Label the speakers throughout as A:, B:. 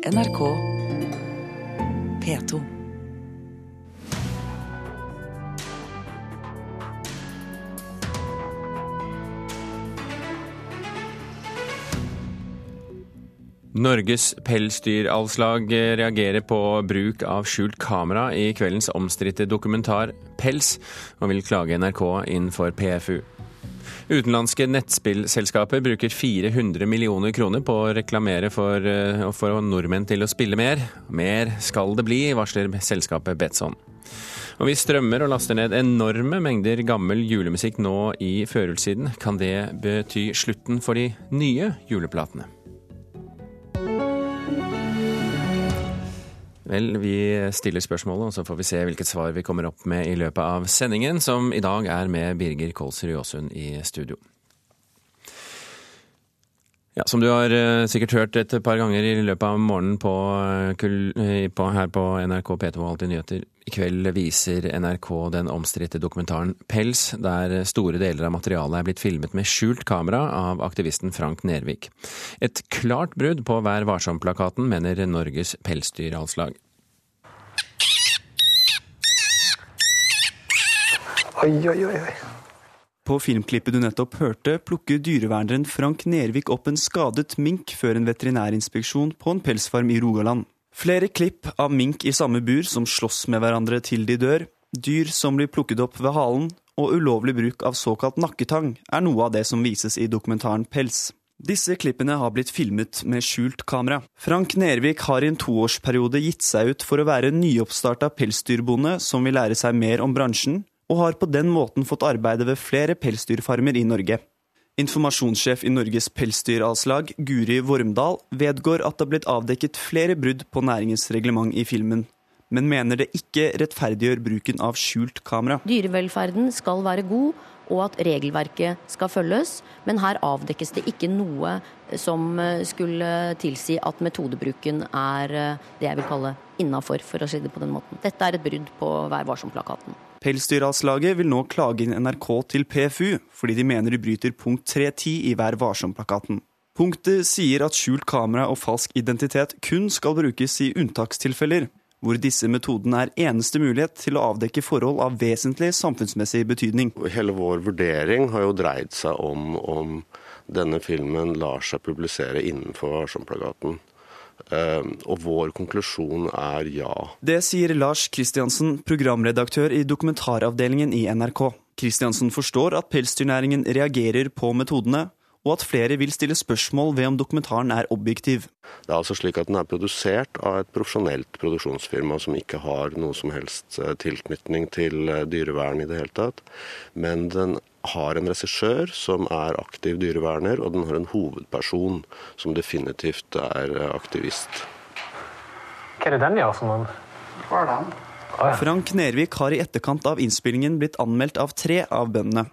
A: NRK P2.
B: Norges pelsdyralslag reagerer på bruk av skjult kamera i kveldens omstridte dokumentar Pels, og vil klage NRK inn for PFU. Utenlandske nettspillselskaper bruker 400 millioner kroner på å reklamere for eh, å få nordmenn til å spille mer. Mer skal det bli, varsler selskapet Betson. Og vi strømmer og laster ned enorme mengder gammel julemusikk nå i førjulstiden. Kan det bety slutten for de nye juleplatene? Vel, vi stiller spørsmålet, og så får vi se hvilket svar vi kommer opp med i løpet av sendingen, som i dag er med Birger Kolsrud Jåsund i studio. Ja, Som du har uh, sikkert hørt et par ganger i løpet av morgenen på, uh, på, her på NRK P2 og Alltid nyheter, i kveld viser NRK den omstridte dokumentaren Pels, der store deler av materialet er blitt filmet med skjult kamera av aktivisten Frank Nervik. Et klart brudd på Vær varsom-plakaten, mener Norges pelsdyralslag.
C: Oi, oi, oi.
D: På filmklippet du nettopp hørte, plukker dyreverneren Frank Nervik opp en skadet mink før en veterinærinspeksjon på en pelsfarm i Rogaland. Flere klipp av mink i samme bur som slåss med hverandre til de dør, dyr som blir plukket opp ved halen, og ulovlig bruk av såkalt nakketang er noe av det som vises i dokumentaren Pels. Disse klippene har blitt filmet med skjult kamera. Frank Nervik har i en toårsperiode gitt seg ut for å være en nyoppstarta pelsdyrbonde som vil lære seg mer om bransjen, og har på den måten fått arbeide ved flere pelsdyrfarmer i Norge. Informasjonssjef i Norges pelsdyravslag, Guri Vormdal, vedgår at det har blitt avdekket flere brudd på næringens reglement i filmen, men mener det ikke rettferdiggjør bruken av skjult kamera.
E: Dyrevelferden skal være god, og at regelverket skal følges, men her avdekkes det ikke noe som skulle tilsi at metodebruken er det jeg vil kalle innafor, for å si det på den måten. Dette er et brudd på Vær varsom-plakaten.
D: Pelsdyralslaget vil nå klage inn NRK til PFU, fordi de mener de bryter punkt 310 i Vær varsom-plakaten. Punktet sier at skjult kamera og falsk identitet kun skal brukes i unntakstilfeller, hvor disse metodene er eneste mulighet til å avdekke forhold av vesentlig samfunnsmessig betydning.
F: Hele vår vurdering har jo dreid seg om om denne filmen lar seg publisere innenfor Varsom-plakaten. Og vår konklusjon er ja.
D: Det sier Lars Kristiansen, programredaktør i dokumentaravdelingen i NRK. Kristiansen forstår at pelsdyrnæringen reagerer på metodene, og at flere vil stille spørsmål ved om dokumentaren er objektiv.
F: Det er altså slik at Den er produsert av et profesjonelt produksjonsfirma som ikke har noe som helst tilknytning til dyrevern i det hele tatt. Men den har en regissør som er aktiv dyreverner, og den har en hovedperson som definitivt er aktivist.
C: Hva er det den gjør for noen?
G: Hva er den?
D: Frank Nervik har i etterkant av innspillingen blitt anmeldt av tre av bøndene.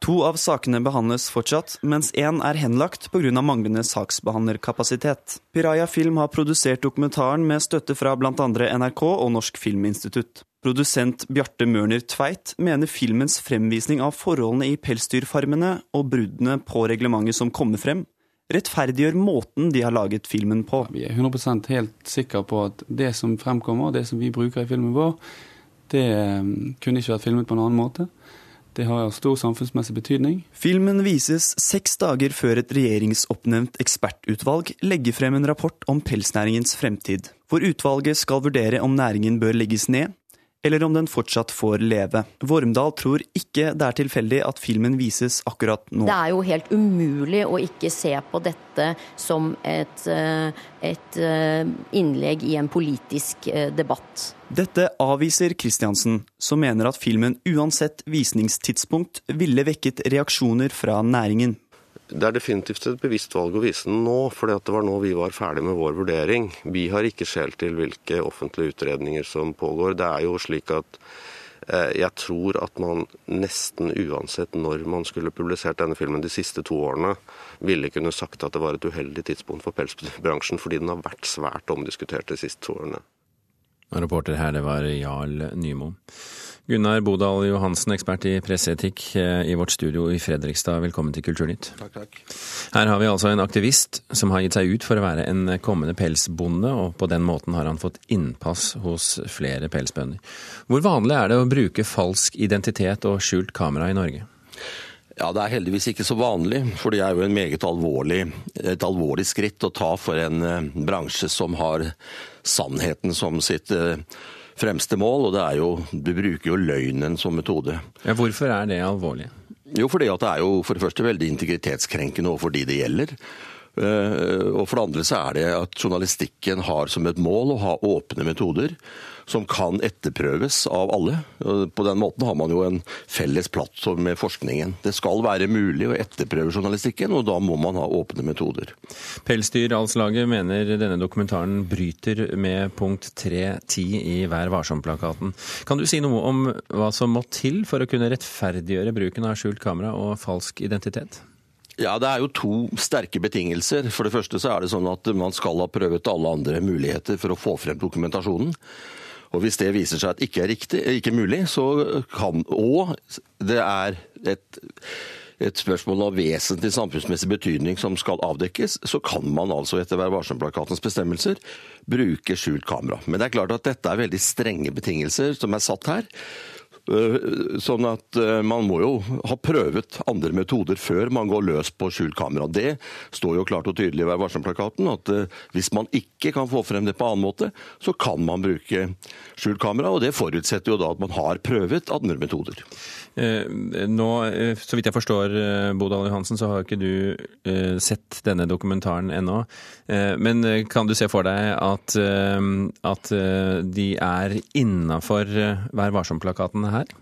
D: To av sakene behandles fortsatt, mens én er henlagt pga. manglende saksbehandlerkapasitet. Piraya Film har produsert dokumentaren med støtte fra bl.a. NRK og Norsk Filminstitutt. Produsent Bjarte Mørner Tveit mener filmens fremvisning av forholdene i pelsdyrfarmene og bruddene på reglementet som kommer frem, rettferdiggjør måten de har laget filmen på.
H: Vi er 100% helt sikre på at det som fremkommer, det som vi bruker i filmen vår, det kunne ikke vært filmet på en annen måte. Det har stor samfunnsmessig betydning.
D: Filmen vises seks dager før et regjeringsoppnevnt ekspertutvalg legger frem en rapport om pelsnæringens fremtid, hvor utvalget skal vurdere om næringen bør legges ned, eller om den fortsatt får leve. Vormdal tror ikke det er tilfeldig at filmen vises akkurat nå.
E: Det er jo helt umulig å ikke se på dette som et, et innlegg i en politisk debatt.
D: Dette avviser Kristiansen, som mener at filmen uansett visningstidspunkt ville vekket reaksjoner fra næringen.
F: Det er definitivt et bevisst valg å vise den nå, for det var nå vi var ferdig med vår vurdering. Vi har ikke skjelt til hvilke offentlige utredninger som pågår. Det er jo slik at eh, jeg tror at man nesten uansett når man skulle publisert denne filmen de siste to årene, ville kunne sagt at det var et uheldig tidspunkt for pelsbransjen, fordi den har vært svært omdiskutert de siste to årene.
B: Reporter her, det var Jarl Nymo. Gunnar Bodal Johansen, ekspert i presseetikk eh, i vårt studio i Fredrikstad. Velkommen til Kulturnytt.
F: Takk, takk.
B: Her har vi altså en aktivist som har gitt seg ut for å være en kommende pelsbonde, og på den måten har han fått innpass hos flere pelsbønder. Hvor vanlig er det å bruke falsk identitet og skjult kamera i Norge?
A: Ja, Det er heldigvis ikke så vanlig, for det er jo en meget alvorlig, et alvorlig skritt å ta for en eh, bransje som har sannheten som sitt eh, fremste mål, og det er jo, du bruker jo løgnen som metode.
B: Ja, hvorfor er det alvorlig?
A: Jo, fordi at det er jo for det første veldig integritetskrenkende overfor de det gjelder. Eh, og for det andre så er det at journalistikken har som et mål å ha åpne metoder som kan etterprøves av alle. På den måten har man jo en felles plattform med forskningen. Det skal være mulig å etterprøve journalistikken, og da må man ha åpne metoder.
B: Pelsdyralslaget mener denne dokumentaren bryter med punkt 3.10 i Vær varsom-plakaten. Kan du si noe om hva som må til for å kunne rettferdiggjøre bruken av skjult kamera og falsk identitet?
A: Ja, Det er jo to sterke betingelser. For det første så er det sånn at man skal ha prøvet alle andre muligheter for å få frem dokumentasjonen. Og Hvis det viser seg at ikke er riktig, ikke mulig, så kan Og det er et, et spørsmål av vesentlig samfunnsmessig betydning som skal avdekkes, så kan man altså etter Vær varsom-plakatens bestemmelser bruke skjult kamera. Men det er klart at dette er veldig strenge betingelser som er satt her. Eh, sånn at eh, man må jo ha prøvet andre metoder før man går løs på skjult kamera. Det står jo klart og tydelig i Vær varsom-plakaten at eh, hvis man ikke kan få frem det på annen måte, så kan man bruke skjult kamera. Og det forutsetter jo da at man har prøvet andre metoder.
B: Nå, så vidt jeg forstår, Bodal Johansen, så har ikke du sett denne dokumentaren ennå. Men kan du se for deg at, at de er innafor Vær varsom-plakaten her?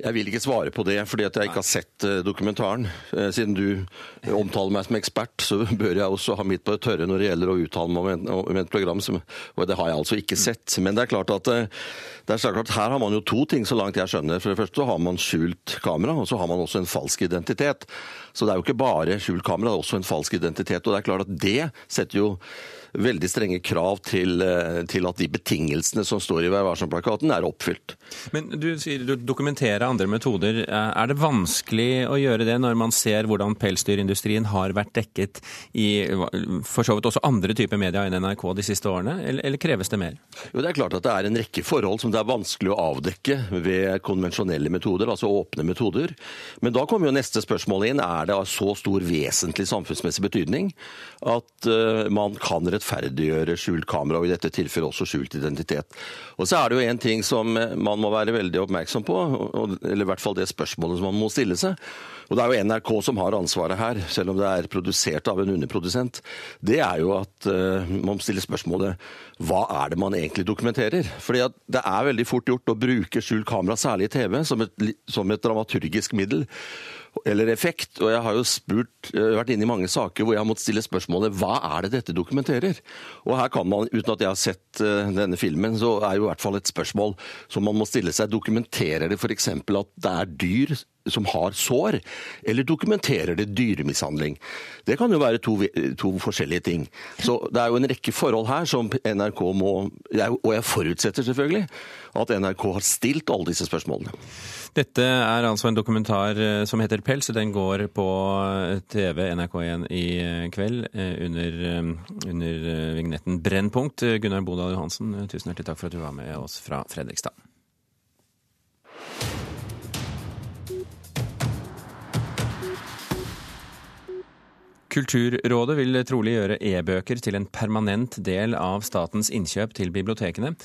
A: Jeg vil ikke svare på det, fordi jeg ikke har sett eh, dokumentaren. Eh, siden du omtaler meg som ekspert, så bør jeg også ha mitt på det tørre når det gjelder å uttale meg om et program, og det har jeg altså ikke sett. Men det er klart at, eh, det er klart at her har man jo to ting, så langt jeg skjønner. For det første så har man skjult kamera, og så har man også en falsk identitet. Så det er jo ikke bare skjult kamera, det er også en falsk identitet. Og det er klart at det setter jo veldig strenge krav til, eh, til at de betingelsene som står i Vær varsom-plakaten, er oppfylt.
B: Men du sier du dokumenterer andre metoder. Er det vanskelig å gjøre det når man ser hvordan pelsdyrindustrien har vært dekket i for så vidt også andre typer media enn NRK de siste årene, eller, eller kreves det mer?
A: Jo, Det er klart at det er en rekke forhold som det er vanskelig å avdekke ved konvensjonelle metoder, altså åpne metoder. Men da kommer jo neste spørsmål inn. Er det av så stor vesentlig samfunnsmessig betydning at uh, man kan rettferdiggjøre skjult kamera, og i dette tilfellet også skjult identitet. Og så er det jo en ting som man må være veldig oppmerksom på, eller i hvert fall det spørsmålet som man må stille seg. Og Det er jo NRK som har ansvaret her, selv om det er produsert av en underprodusent. Det er jo at uh, man stiller spørsmålet hva er det man egentlig dokumenterer? Fordi at Det er veldig fort gjort å bruke skjult kamera, særlig i TV, som et, som et dramaturgisk middel eller effekt. Og jeg har jo spurt, eh, vært inne i mange saker hvor jeg har måttet stille spørsmålet hva er det dette dokumenterer? Og her kan man, uten at jeg har sett eh, denne filmen, så er jo i hvert fall et spørsmål som man må stille seg. Dokumenterer det f.eks. at det er dyr som har sår, eller dokumenterer det dyremishandling? Det kan jo være to, to, forskjellige ting. Så det er jo en rekke forhold her som NRK må Og jeg forutsetter selvfølgelig at NRK har stilt alle disse spørsmålene.
B: Dette er altså en dokumentar eh, som heter Pels. Den går på TV NRK1 i kveld under, under vignetten Brennpunkt. Gunnar Bodal Johansen, tusen hjertelig takk for at du var med oss fra Fredrikstad. Kulturrådet vil trolig gjøre e-bøker til en permanent del av statens innkjøp til bibliotekene.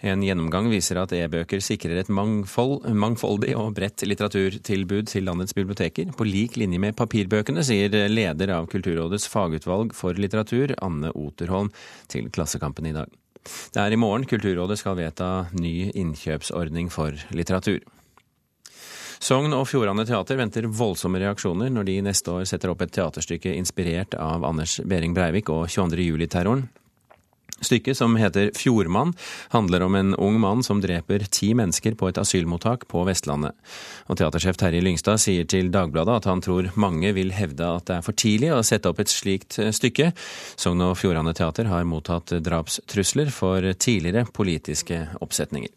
B: En gjennomgang viser at e-bøker sikrer et mangfold, mangfoldig og bredt litteraturtilbud til landets biblioteker, på lik linje med papirbøkene, sier leder av Kulturrådets fagutvalg for litteratur, Anne Oterholm, til Klassekampen i dag. Det er i morgen Kulturrådet skal vedta ny innkjøpsordning for litteratur. Sogn og Fjordane Teater venter voldsomme reaksjoner når de neste år setter opp et teaterstykke inspirert av Anders Behring Breivik og 22. juli-terroren. Stykket, som heter Fjordmann, handler om en ung mann som dreper ti mennesker på et asylmottak på Vestlandet. Og Teatersjef Terje Lyngstad sier til Dagbladet at han tror mange vil hevde at det er for tidlig å sette opp et slikt stykke. Sogn og Fjordane Teater har mottatt drapstrusler for tidligere politiske oppsetninger.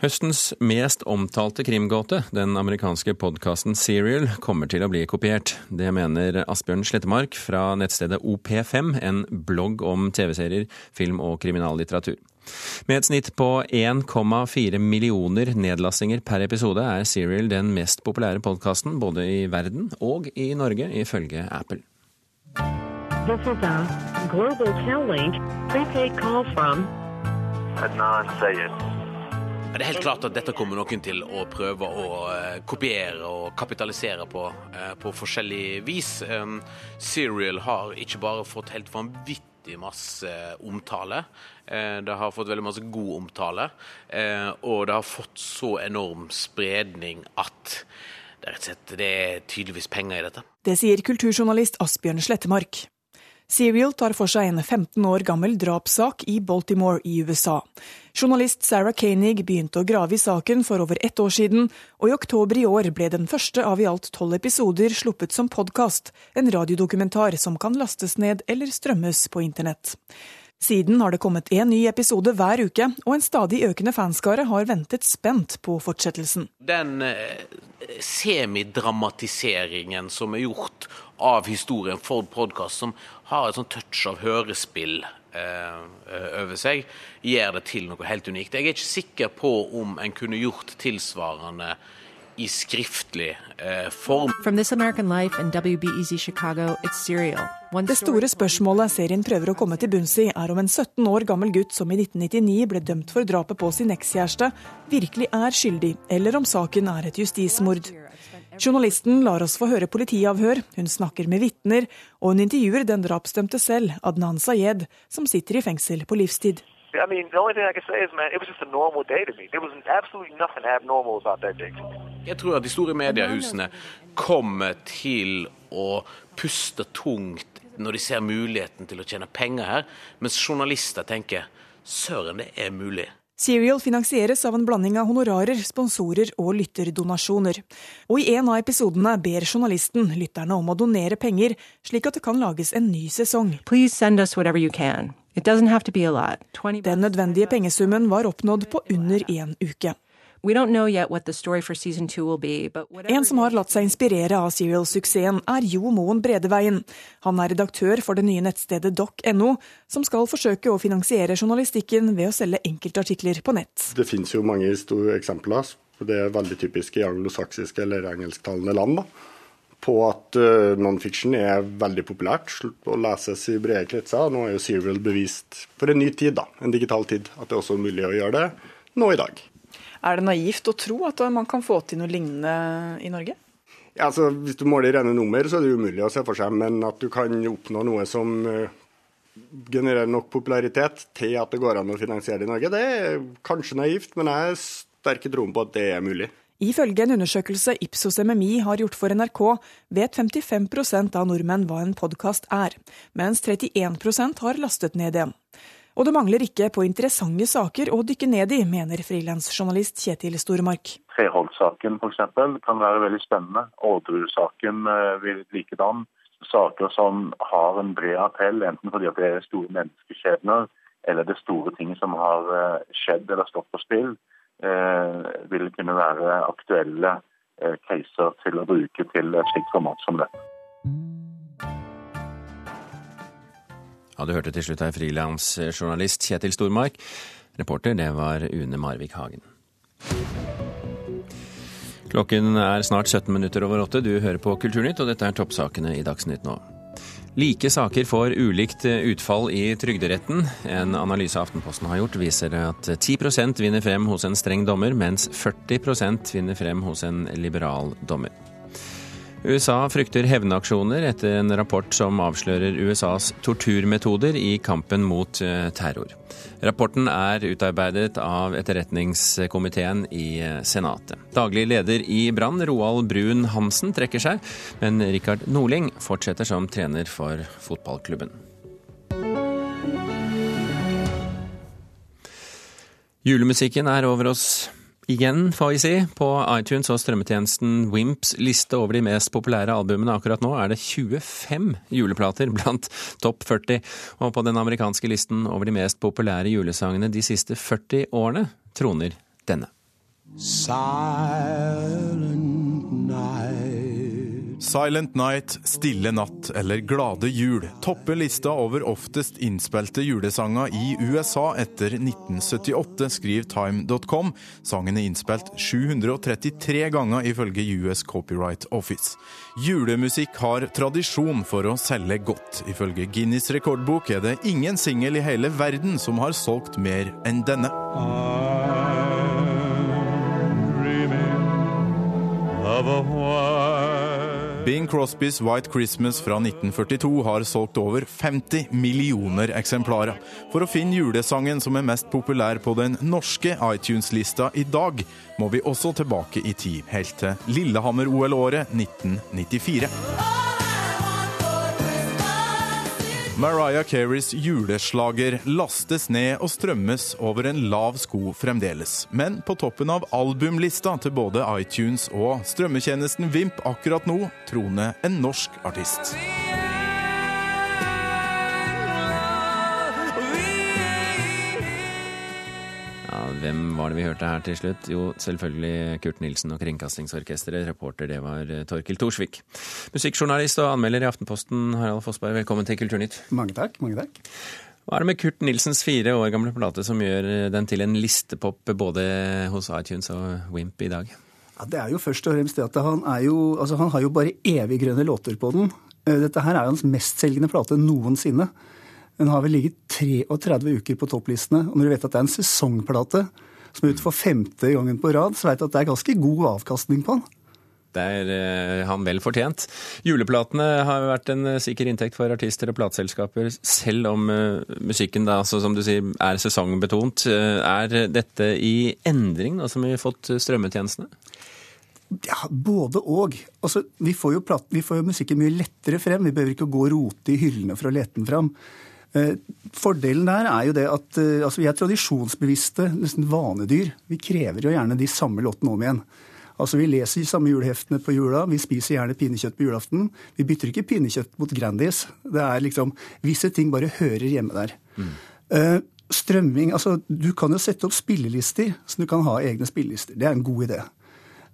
B: Høstens mest omtalte krimgåte, den amerikanske podkasten Serial, kommer til å bli kopiert. Det mener Asbjørn Slettemark fra nettstedet OP5, en blogg om TV-serier, film og kriminallitteratur. Med et snitt på 1,4 millioner nedlastinger per episode er Serial den mest populære podkasten både i verden og i Norge, ifølge Apple.
G: This is a global Cal-Link prepaid call from
I: Adnan Sayed.
J: Det er helt klart at dette kommer noen til å prøve å eh, kopiere og kapitalisere på, eh, på forskjellig vis. Um, Serial har ikke bare fått helt vanvittig masse omtale, eh, det har fått veldig masse god omtale, og det har fått så enorm spredning at det er tydeligvis penger i dette.
K: Det sier kulturjournalist Asbjørn Slettemark. Serial tar for seg en 15 år gammel drapssak i Baltimore i USA. Journalist Sarah Koenig begynte å grave i saken for over ett år siden, og i oktober i år ble den første av i alt tolv episoder sluppet som podkast, en radiodokumentar som kan lastes ned eller strømmes på internett. Siden har det kommet en ny episode hver uke, og en stadig økende fanskare har ventet spent på fortsettelsen.
J: Den eh, semidramatiseringen som er gjort av historien for podkast, som har et sånn touch av hørespill eh, over seg, gjør det til noe helt unikt. Jeg er ikke sikker på om en kunne gjort tilsvarende i skriftlig eh, form.
K: Det store spørsmålet serien prøver å komme til bunns i, er om en 17 år gammel gutt som i 1999 ble dømt for drapet på sin ekskjæreste, virkelig er skyldig, eller om saken er et justismord. Journalisten lar oss få høre politiavhør, hun snakker med vitner, og hun intervjuer den drapsdømte selv, Adnan Sayed, som sitter i fengsel på livstid.
I: I mean, the only thing I can say is, man, it was just a normal day to me. There was absolutely nothing abnormal about that day.
J: Jeg tror at de store mediehusene kommer til å puste tungt når de ser muligheten til å tjene penger her, mens journalister tenker søren, det er mulig.
K: Serial finansieres av en blanding av honorarer, sponsorer og lytterdonasjoner. Og i en av episodene ber journalisten lytterne om å donere penger, slik at det kan lages en ny sesong. Den nødvendige pengesummen var oppnådd på under én uke. En som har latt seg inspirere av Serial-suksessen, er Jo Moen Bredeveien. Han er redaktør for det nye nettstedet doc.no, som skal forsøke å finansiere journalistikken ved å selge enkeltartikler på nett.
L: Det finnes jo mange store eksempler. Det er veldig typisk i anglosaksiske eller engelsktalende land. da på at nonfiction non-fiction er veldig populært og leses i brede kretser. Nå er jo Serial bevist for en ny tid, da, en digital tid, at det er også mulig å gjøre det nå i dag.
K: Er det naivt å tro at man kan få til noe lignende i Norge?
L: Ja, altså, hvis du måler rene nummer, så er det umulig å se for seg. Men at du kan oppnå noe som eh, genererer nok popularitet til at det går an å finansiere det i Norge, det er kanskje naivt, men jeg har sterk i troen på at det er mulig.
K: Ifølge en undersøkelse Ipsos MMI har gjort for NRK, vet 55% av nordmenn hva en podkast er, mens 31% har lastet ned en. Og det mangler ikke på interessante saker å dykke ned i, mener frilansjournalist Kjetil Stormark.
M: Treholt-saken f.eks. kan være veldig spennende. Orderud-saken eh, vil likedan. Saker som har en bred appell, enten fordi det er store menneskeskjebner eller det store ting som har eh, skjedd eller stått på spill, eh, vil kunne være aktuelle caser til å bruke til et slikt format som dette.
B: Ja, Du hørte til slutt her frilansjournalist Kjetil Stormark. Reporter, det var Une Marvik Hagen. Klokken er snart 17 minutter over åtte. Du hører på Kulturnytt, og dette er toppsakene i Dagsnytt nå. Like saker får ulikt utfall i Trygderetten. En analyse Aftenposten har gjort, viser at 10% vinner frem hos en streng dommer, mens 40% vinner frem hos en liberal dommer. USA frykter hevnaksjoner etter en rapport som avslører USAs torturmetoder i kampen mot eh, terror. Rapporten er utarbeidet av etterretningskomiteen i eh, Senatet. Daglig leder i Brann, Roald Brun Hansen, trekker seg, men Rikard Norling fortsetter som trener for fotballklubben. Julemusikken er over oss igjen, får vi si. På iTunes og strømmetjenesten Wimps liste over de mest populære albumene akkurat nå er det 25 juleplater blant topp 40. Og på den amerikanske listen over de mest populære julesangene de siste 40 årene troner denne.
N: Silent. Silent Night, Stille natt eller Glade jul topper lista over oftest innspilte julesanger i USA etter 1978, skriver time.com. Sangen er innspilt 733 ganger ifølge US Copyright Office. Julemusikk har tradisjon for å selge godt. Ifølge Guinness rekordbok er det ingen singel i hele verden som har solgt mer enn denne. Bing Crosbys White Christmas fra 1942 har solgt over 50 millioner eksemplarer. For å finne julesangen som er mest populær på den norske iTunes-lista i dag, må vi også tilbake i tid, helt til Lillehammer-OL-året 1994. Mariah Careys juleslager lastes ned og strømmes over en lav sko fremdeles. Men på toppen av albumlista til både iTunes og strømmetjenesten Vimp akkurat nå troner en norsk artist.
B: Hvem var det vi hørte her til slutt? Jo, selvfølgelig Kurt Nilsen og Kringkastingsorkesteret. Reporter det var eh, Torkil Thorsvik. Musikkjournalist og anmelder i Aftenposten, Harald Fossberg, velkommen til Kulturnytt.
O: Mange takk. mange takk.
B: Hva er det med Kurt Nilsens fire år gamle plate som gjør den til en listepop både hos iTunes og Wimp i dag?
O: Ja, det er jo først og fremst det at han, er jo, altså han har jo bare eviggrønne låter på den. Eh, dette her er jo hans mestselgende plate noensinne. Den har vel ligget 33 uker på topplistene. Og når du vet at det er en sesongplate som er ute for femte gangen på rad, så vet du at det er ganske god avkastning på den.
B: Det er eh, han vel fortjent. Juleplatene har vært en eh, sikker inntekt for artister og plateselskaper, selv om uh, musikken da, altså, som du sier, er sesongbetont. Er dette i endring nå som vi har fått strømmetjenestene?
O: Ja, både og. Altså, vi, får jo vi får jo musikken mye lettere frem. Vi behøver ikke gå og rote i hyllene for å lete den fram. Eh, fordelen der er jo det at eh, altså vi er tradisjonsbevisste, nesten vanedyr. Vi krever jo gjerne de samme låtene om igjen. Altså Vi leser de samme juleheftene på jula, vi spiser gjerne pinnekjøtt på julaften. Vi bytter ikke pinnekjøtt mot Grandis. Det er liksom, Visse ting bare hører hjemme der. Mm. Uh, strømming, altså Du kan jo sette opp spillelister, så du kan ha egne spillelister. Det er en god idé.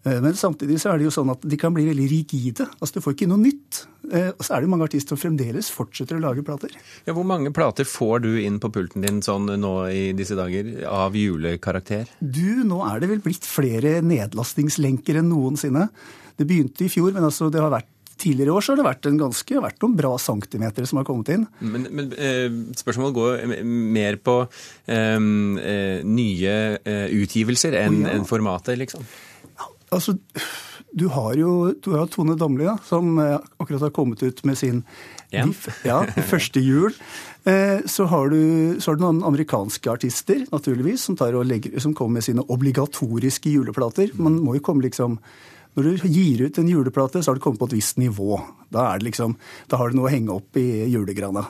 O: Eh, men samtidig så er det jo sånn at de kan bli veldig rigide. Altså Du får ikke noe nytt. Eh, og så er det mange artister som fremdeles fortsetter å lage plater.
B: Ja, Hvor mange plater får du inn på pulten din sånn nå i disse dager, av julekarakter?
O: Du, nå er det vel blitt flere nedlastingslenker enn noensinne. Det begynte i fjor, men altså det har vært Tidligere år så har det vært, en ganske, vært noen bra centimeter som har kommet inn.
B: Men, men eh, spørsmålet går mer på um, nye utgivelser enn oh, ja. en formatet, liksom?
O: Altså, du har jo du har Tone Damli, da, som eh, akkurat har kommet ut med sin ja. ja, første jul. Eh, så har, du, så har, du, noen amerikanske artister naturligvis, som, legger, som, kommer med sine obligatoriske juleplater. Man må jo komme liksom Når du gir ut en juleplate, så har du kommet på et visst nivå. Da, liksom, da har du noe å henge opp i julegrana.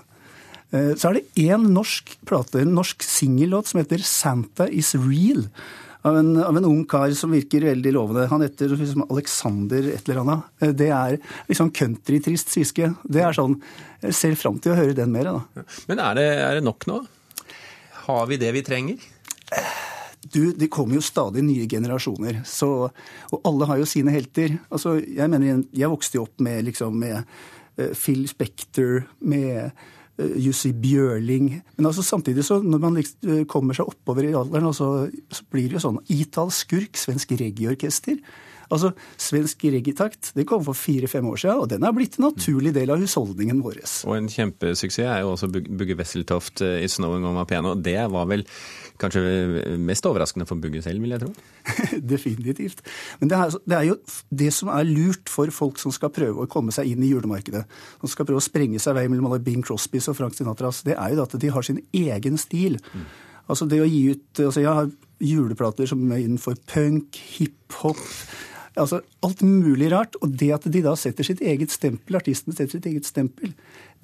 O: Eh, så er det én norsk plate, en norsk singellåt som heter 'Santa Is Real' av en, av en, ung kar som virker veldig lovende. Han heter liksom Alexander et eller annet. Eh, det er liksom countrytrist sviske. Det er sånn Jeg ser fram til å høre den mer. Da.
B: Men er det, er det nok nå? Har vi det vi trenger?
O: Du, Det kommer jo stadig nye generasjoner, så, og alle har jo sine helter. Altså, Jeg mener, jeg vokste jo opp med, liksom, med uh, Phil Spector, med Eh, Jussi Bjørling. Men altså samtidig så når man liksom eh, kommer seg oppover i alderen, så, så blir det jo sånn Ital Skurk, svensk reggaeorkester. Altså, Svensk reggaetakt det kom for fire-fem år siden, og den er blitt en naturlig del av husholdningen vår.
B: Og en kjempesuksess er jo også Bugge Wesseltoft i eh, 'Snowing on piano'. Det var vel kanskje mest overraskende for Bugge selv, vil jeg tro?
O: Definitivt. Men det er, det er, jo det som er lurt for folk som skal prøve å komme seg inn i julemarkedet, som skal prøve å sprenge seg vei mellom alle Bing Crosbys og Frank Sinatras, det er jo at de har sin egen stil. Mm. Altså det å gi ut altså Jeg har juleplater som er innenfor punk, hiphop Altså alt mulig rart. Og det at de da setter sitt eget stempel, artistene setter sitt eget stempel,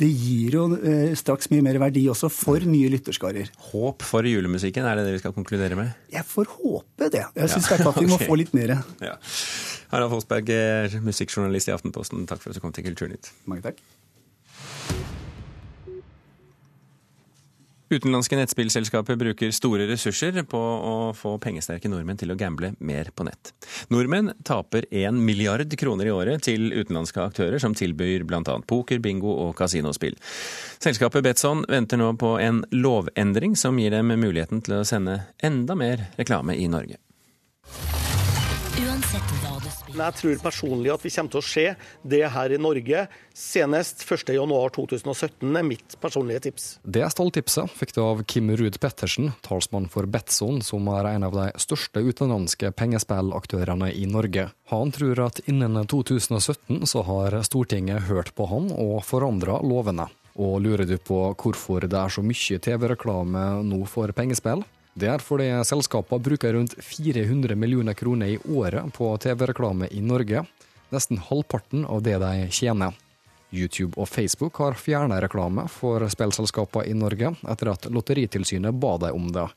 O: det gir jo eh, straks mye mer verdi også for nye lytterskarer.
B: Håp for julemusikken, er det det vi skal konkludere med?
O: Jeg får håpe det. Jeg syns ja. at vi må okay. få litt mer. Ja.
B: Harald Folsberg, musikkjournalist i Aftenposten, takk for at du kom til Kulturnytt.
O: Mange takk.
B: Utenlandske nettspillselskaper bruker store ressurser på å få pengesterke nordmenn til å gamble mer på nett. Nordmenn taper én milliard kroner i året til utenlandske aktører som tilbyr bl.a. poker, bingo og kasinospill. Selskapet Betson venter nå på en lovendring som gir dem muligheten til å sende enda mer reklame i Norge.
P: Jeg tror personlig at vi kommer til å se det her i Norge senest 1.1.2017, er mitt personlige tips.
Q: Det stalltipset fikk du av Kim Ruud Pettersen, talsmann for Betson, som er en av de største utenlandske pengespillaktørene i Norge. Han tror at innen 2017 så har Stortinget hørt på han og forandra lovene. Og lurer du på hvorfor det er så mye TV-reklame nå for pengespill? Det er fordi selskapene bruker rundt 400 millioner kroner i året på TV-reklame i Norge, nesten halvparten av det de tjener. YouTube og Facebook har fjerna reklame for spillselskapene i Norge etter at Lotteritilsynet ba dem om det.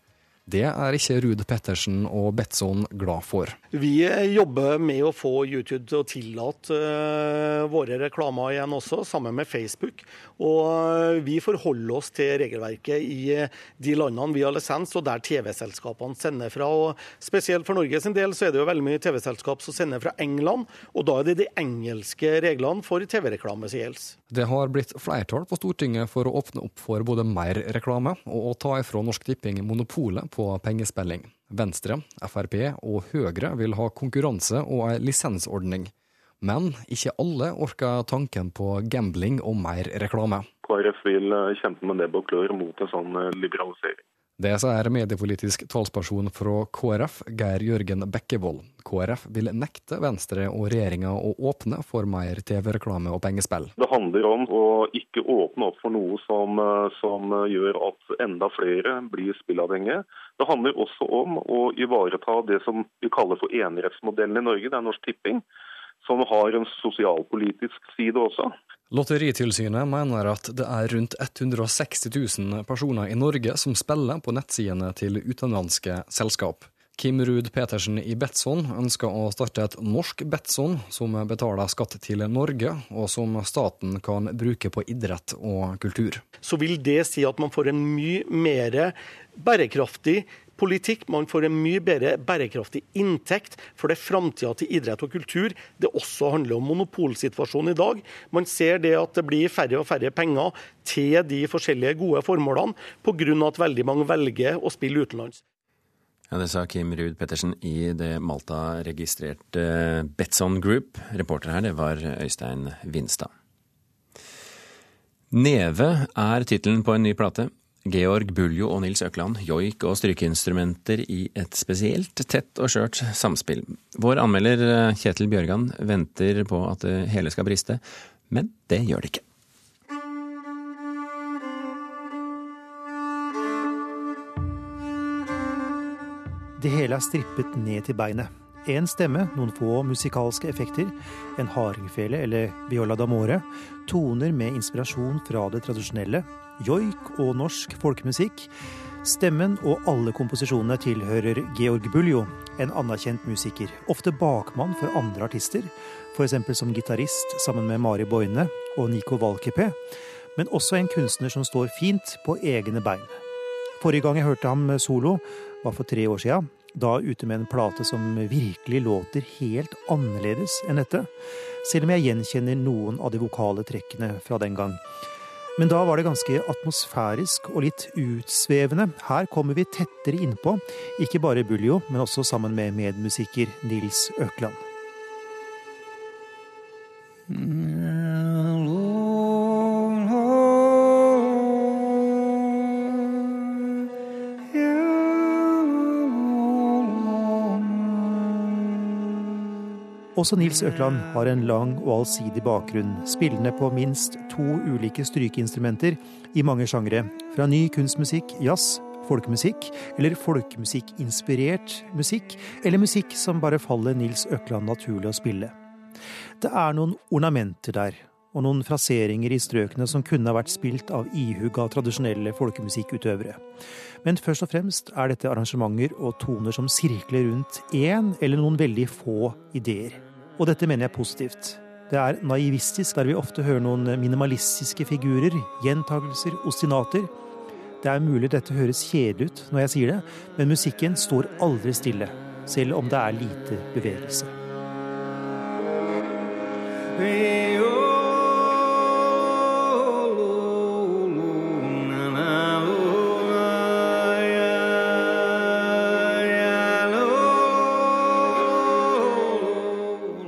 Q: Det er ikke Ruud Pettersen og Betson glad for.
P: Vi jobber med å få YouTube til å tillate uh, våre reklamer igjen også, sammen med Facebook. Og uh, vi forholder oss til regelverket i uh, de landene vi har lisens, og der TV-selskapene sender fra. Og spesielt for Norge sin del så er det jo veldig mye TV-selskap som sender fra England, og da er det de engelske reglene for TV-reklame som gjelder.
Q: Det har blitt flertall på Stortinget for å åpne opp for både mer reklame og å ta ifra Norsk Tipping monopolet på pengespilling. Venstre, Frp og Høyre vil ha konkurranse og ei lisensordning. Men ikke alle orker tanken på gambling og mer reklame.
M: KrF vil kjempe med nebb og klør mot en sånn liberalisering.
Q: Det sier mediepolitisk talsperson fra KrF, Geir Jørgen Bekkevold. KrF vil nekte Venstre og regjeringa å åpne for mer TV-reklame og pengespill.
M: Det handler om å ikke åpne opp for noe som, som gjør at enda flere blir spillavhengige. Det handler også om å ivareta det som vi kaller for enerettsmodellen i Norge. Det er Norsk Tipping som har en sosialpolitisk side også.
Q: Lotteritilsynet mener at det er rundt 160 000 personer i Norge som spiller på nettsidene til utenlandske selskap. Kim Ruud Petersen i Betson ønsker å starte et norsk Betson som betaler skatt til Norge, og som staten kan bruke på idrett og kultur.
P: Så vil det si at man får en mye mer bærekraftig politikk. Man får en mye bedre bærekraftig inntekt for det framtida til idrett og kultur. Det også handler om monopolsituasjonen i dag. Man ser det at det blir færre og færre penger til de forskjellige gode formålene, pga. at veldig mange velger å spille utenlands.
B: Ja, Det sa Kim Ruud Pettersen i det Malta-registrerte Betson Group. Reporter her, det var Øystein Vinstad. Neve er tittelen på en ny plate. Georg Buljo og Nils Økland, joik og strykeinstrumenter i et spesielt tett og skjørt samspill. Vår anmelder Kjetil Bjørgan venter på at det hele skal briste, men det gjør det ikke.
R: Det hele er strippet ned til beinet. Én stemme, noen få musikalske effekter, en hardingfele eller viola d'amore, toner med inspirasjon fra det tradisjonelle, joik og norsk folkemusikk. Stemmen og alle komposisjonene tilhører Georg Buljo, en anerkjent musiker. Ofte bakmann for andre artister, f.eks. som gitarist sammen med Mari Boine og Nico Valkeapää, men også en kunstner som står fint på egne bein. Forrige gang jeg hørte ham solo, var for tre år sia. Da ute med en plate som virkelig låter helt annerledes enn dette. Selv om jeg gjenkjenner noen av de vokale trekkene fra den gang. Men da var det ganske atmosfærisk og litt utsvevende. Her kommer vi tettere innpå, ikke bare Buljo, men også sammen med medmusiker Nils Økland. Også Nils Økland har en lang og allsidig bakgrunn, spillende på minst to ulike strykeinstrumenter i mange sjangre, fra ny kunstmusikk, jazz, folkemusikk eller folkemusikkinspirert musikk, eller musikk som bare faller Nils Økland naturlig å spille. Det er noen ornamenter der, og noen fraseringer i strøkene som kunne ha vært spilt av ihugga tradisjonelle folkemusikkutøvere. Men først og fremst er dette arrangementer og toner som sirkler rundt én eller noen veldig få ideer. Og dette mener jeg positivt. Det er naivistisk der vi ofte hører noen minimalistiske figurer, gjentagelser, ostinater. Det er mulig dette høres kjedelig ut når jeg sier det, men musikken står aldri stille, selv om det er lite bevegelse.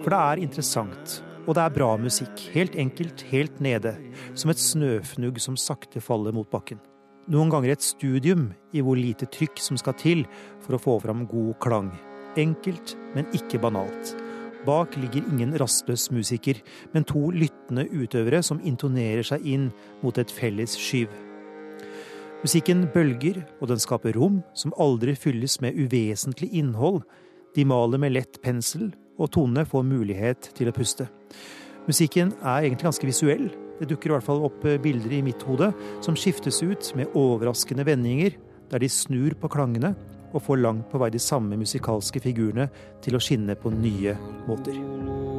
R: For det er interessant, og det er bra musikk. Helt enkelt, helt nede. Som et snøfnugg som sakte faller mot bakken. Noen ganger et studium i hvor lite trykk som skal til for å få fram god klang. Enkelt, men ikke banalt. Bak ligger ingen rastløs musiker, men to lyttende utøvere som intonerer seg inn mot et felles skyv. Musikken bølger, og den skaper rom som aldri fylles med uvesentlig innhold. De maler med lett pensel, og tonene får mulighet til å puste. Musikken er egentlig ganske visuell. Det dukker i hvert fall opp bilder i mitt hode som skiftes ut med overraskende vendinger, der de snur på klangene og får langt på vei de samme musikalske figurene til å skinne på nye måter.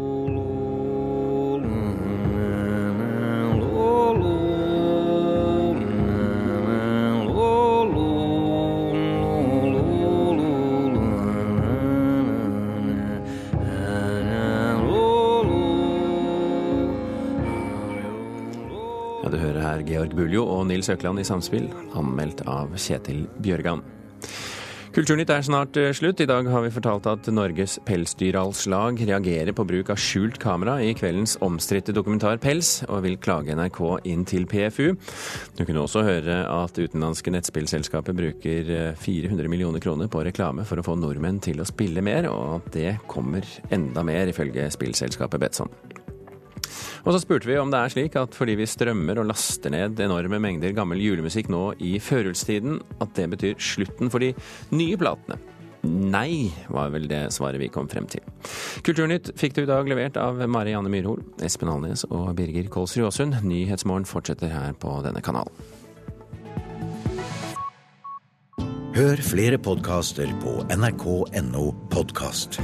B: Nils Økland i Samspill, anmeldt av Kjetil Bjørgan. Kulturnytt er snart eh, slutt. I dag har vi fortalt at Norges Pelsdyralslag reagerer på bruk av skjult kamera i kveldens omstridte dokumentar Pels, og vil klage NRK inn til PFU. Du kunne også høre at utenlandske nettspillselskaper bruker 400 eh, millioner kroner på reklame for å få nordmenn til å spille mer, og at det kommer enda mer, ifølge spillselskapet Betson. Og så spurte vi om det er slik at fordi vi strømmer og laster ned enorme mengder gammel julemusikk nå i førjulstiden, at det betyr slutten for de nye platene. Nei, var vel det svaret vi kom frem til. Kulturnytt fikk du i dag levert av Marianne Myrhol, Espen Alnes og Birger Kolsrud Aasund. Nyhetsmorgen fortsetter her på denne kanalen.
S: Hør flere podkaster på nrk.no podkast.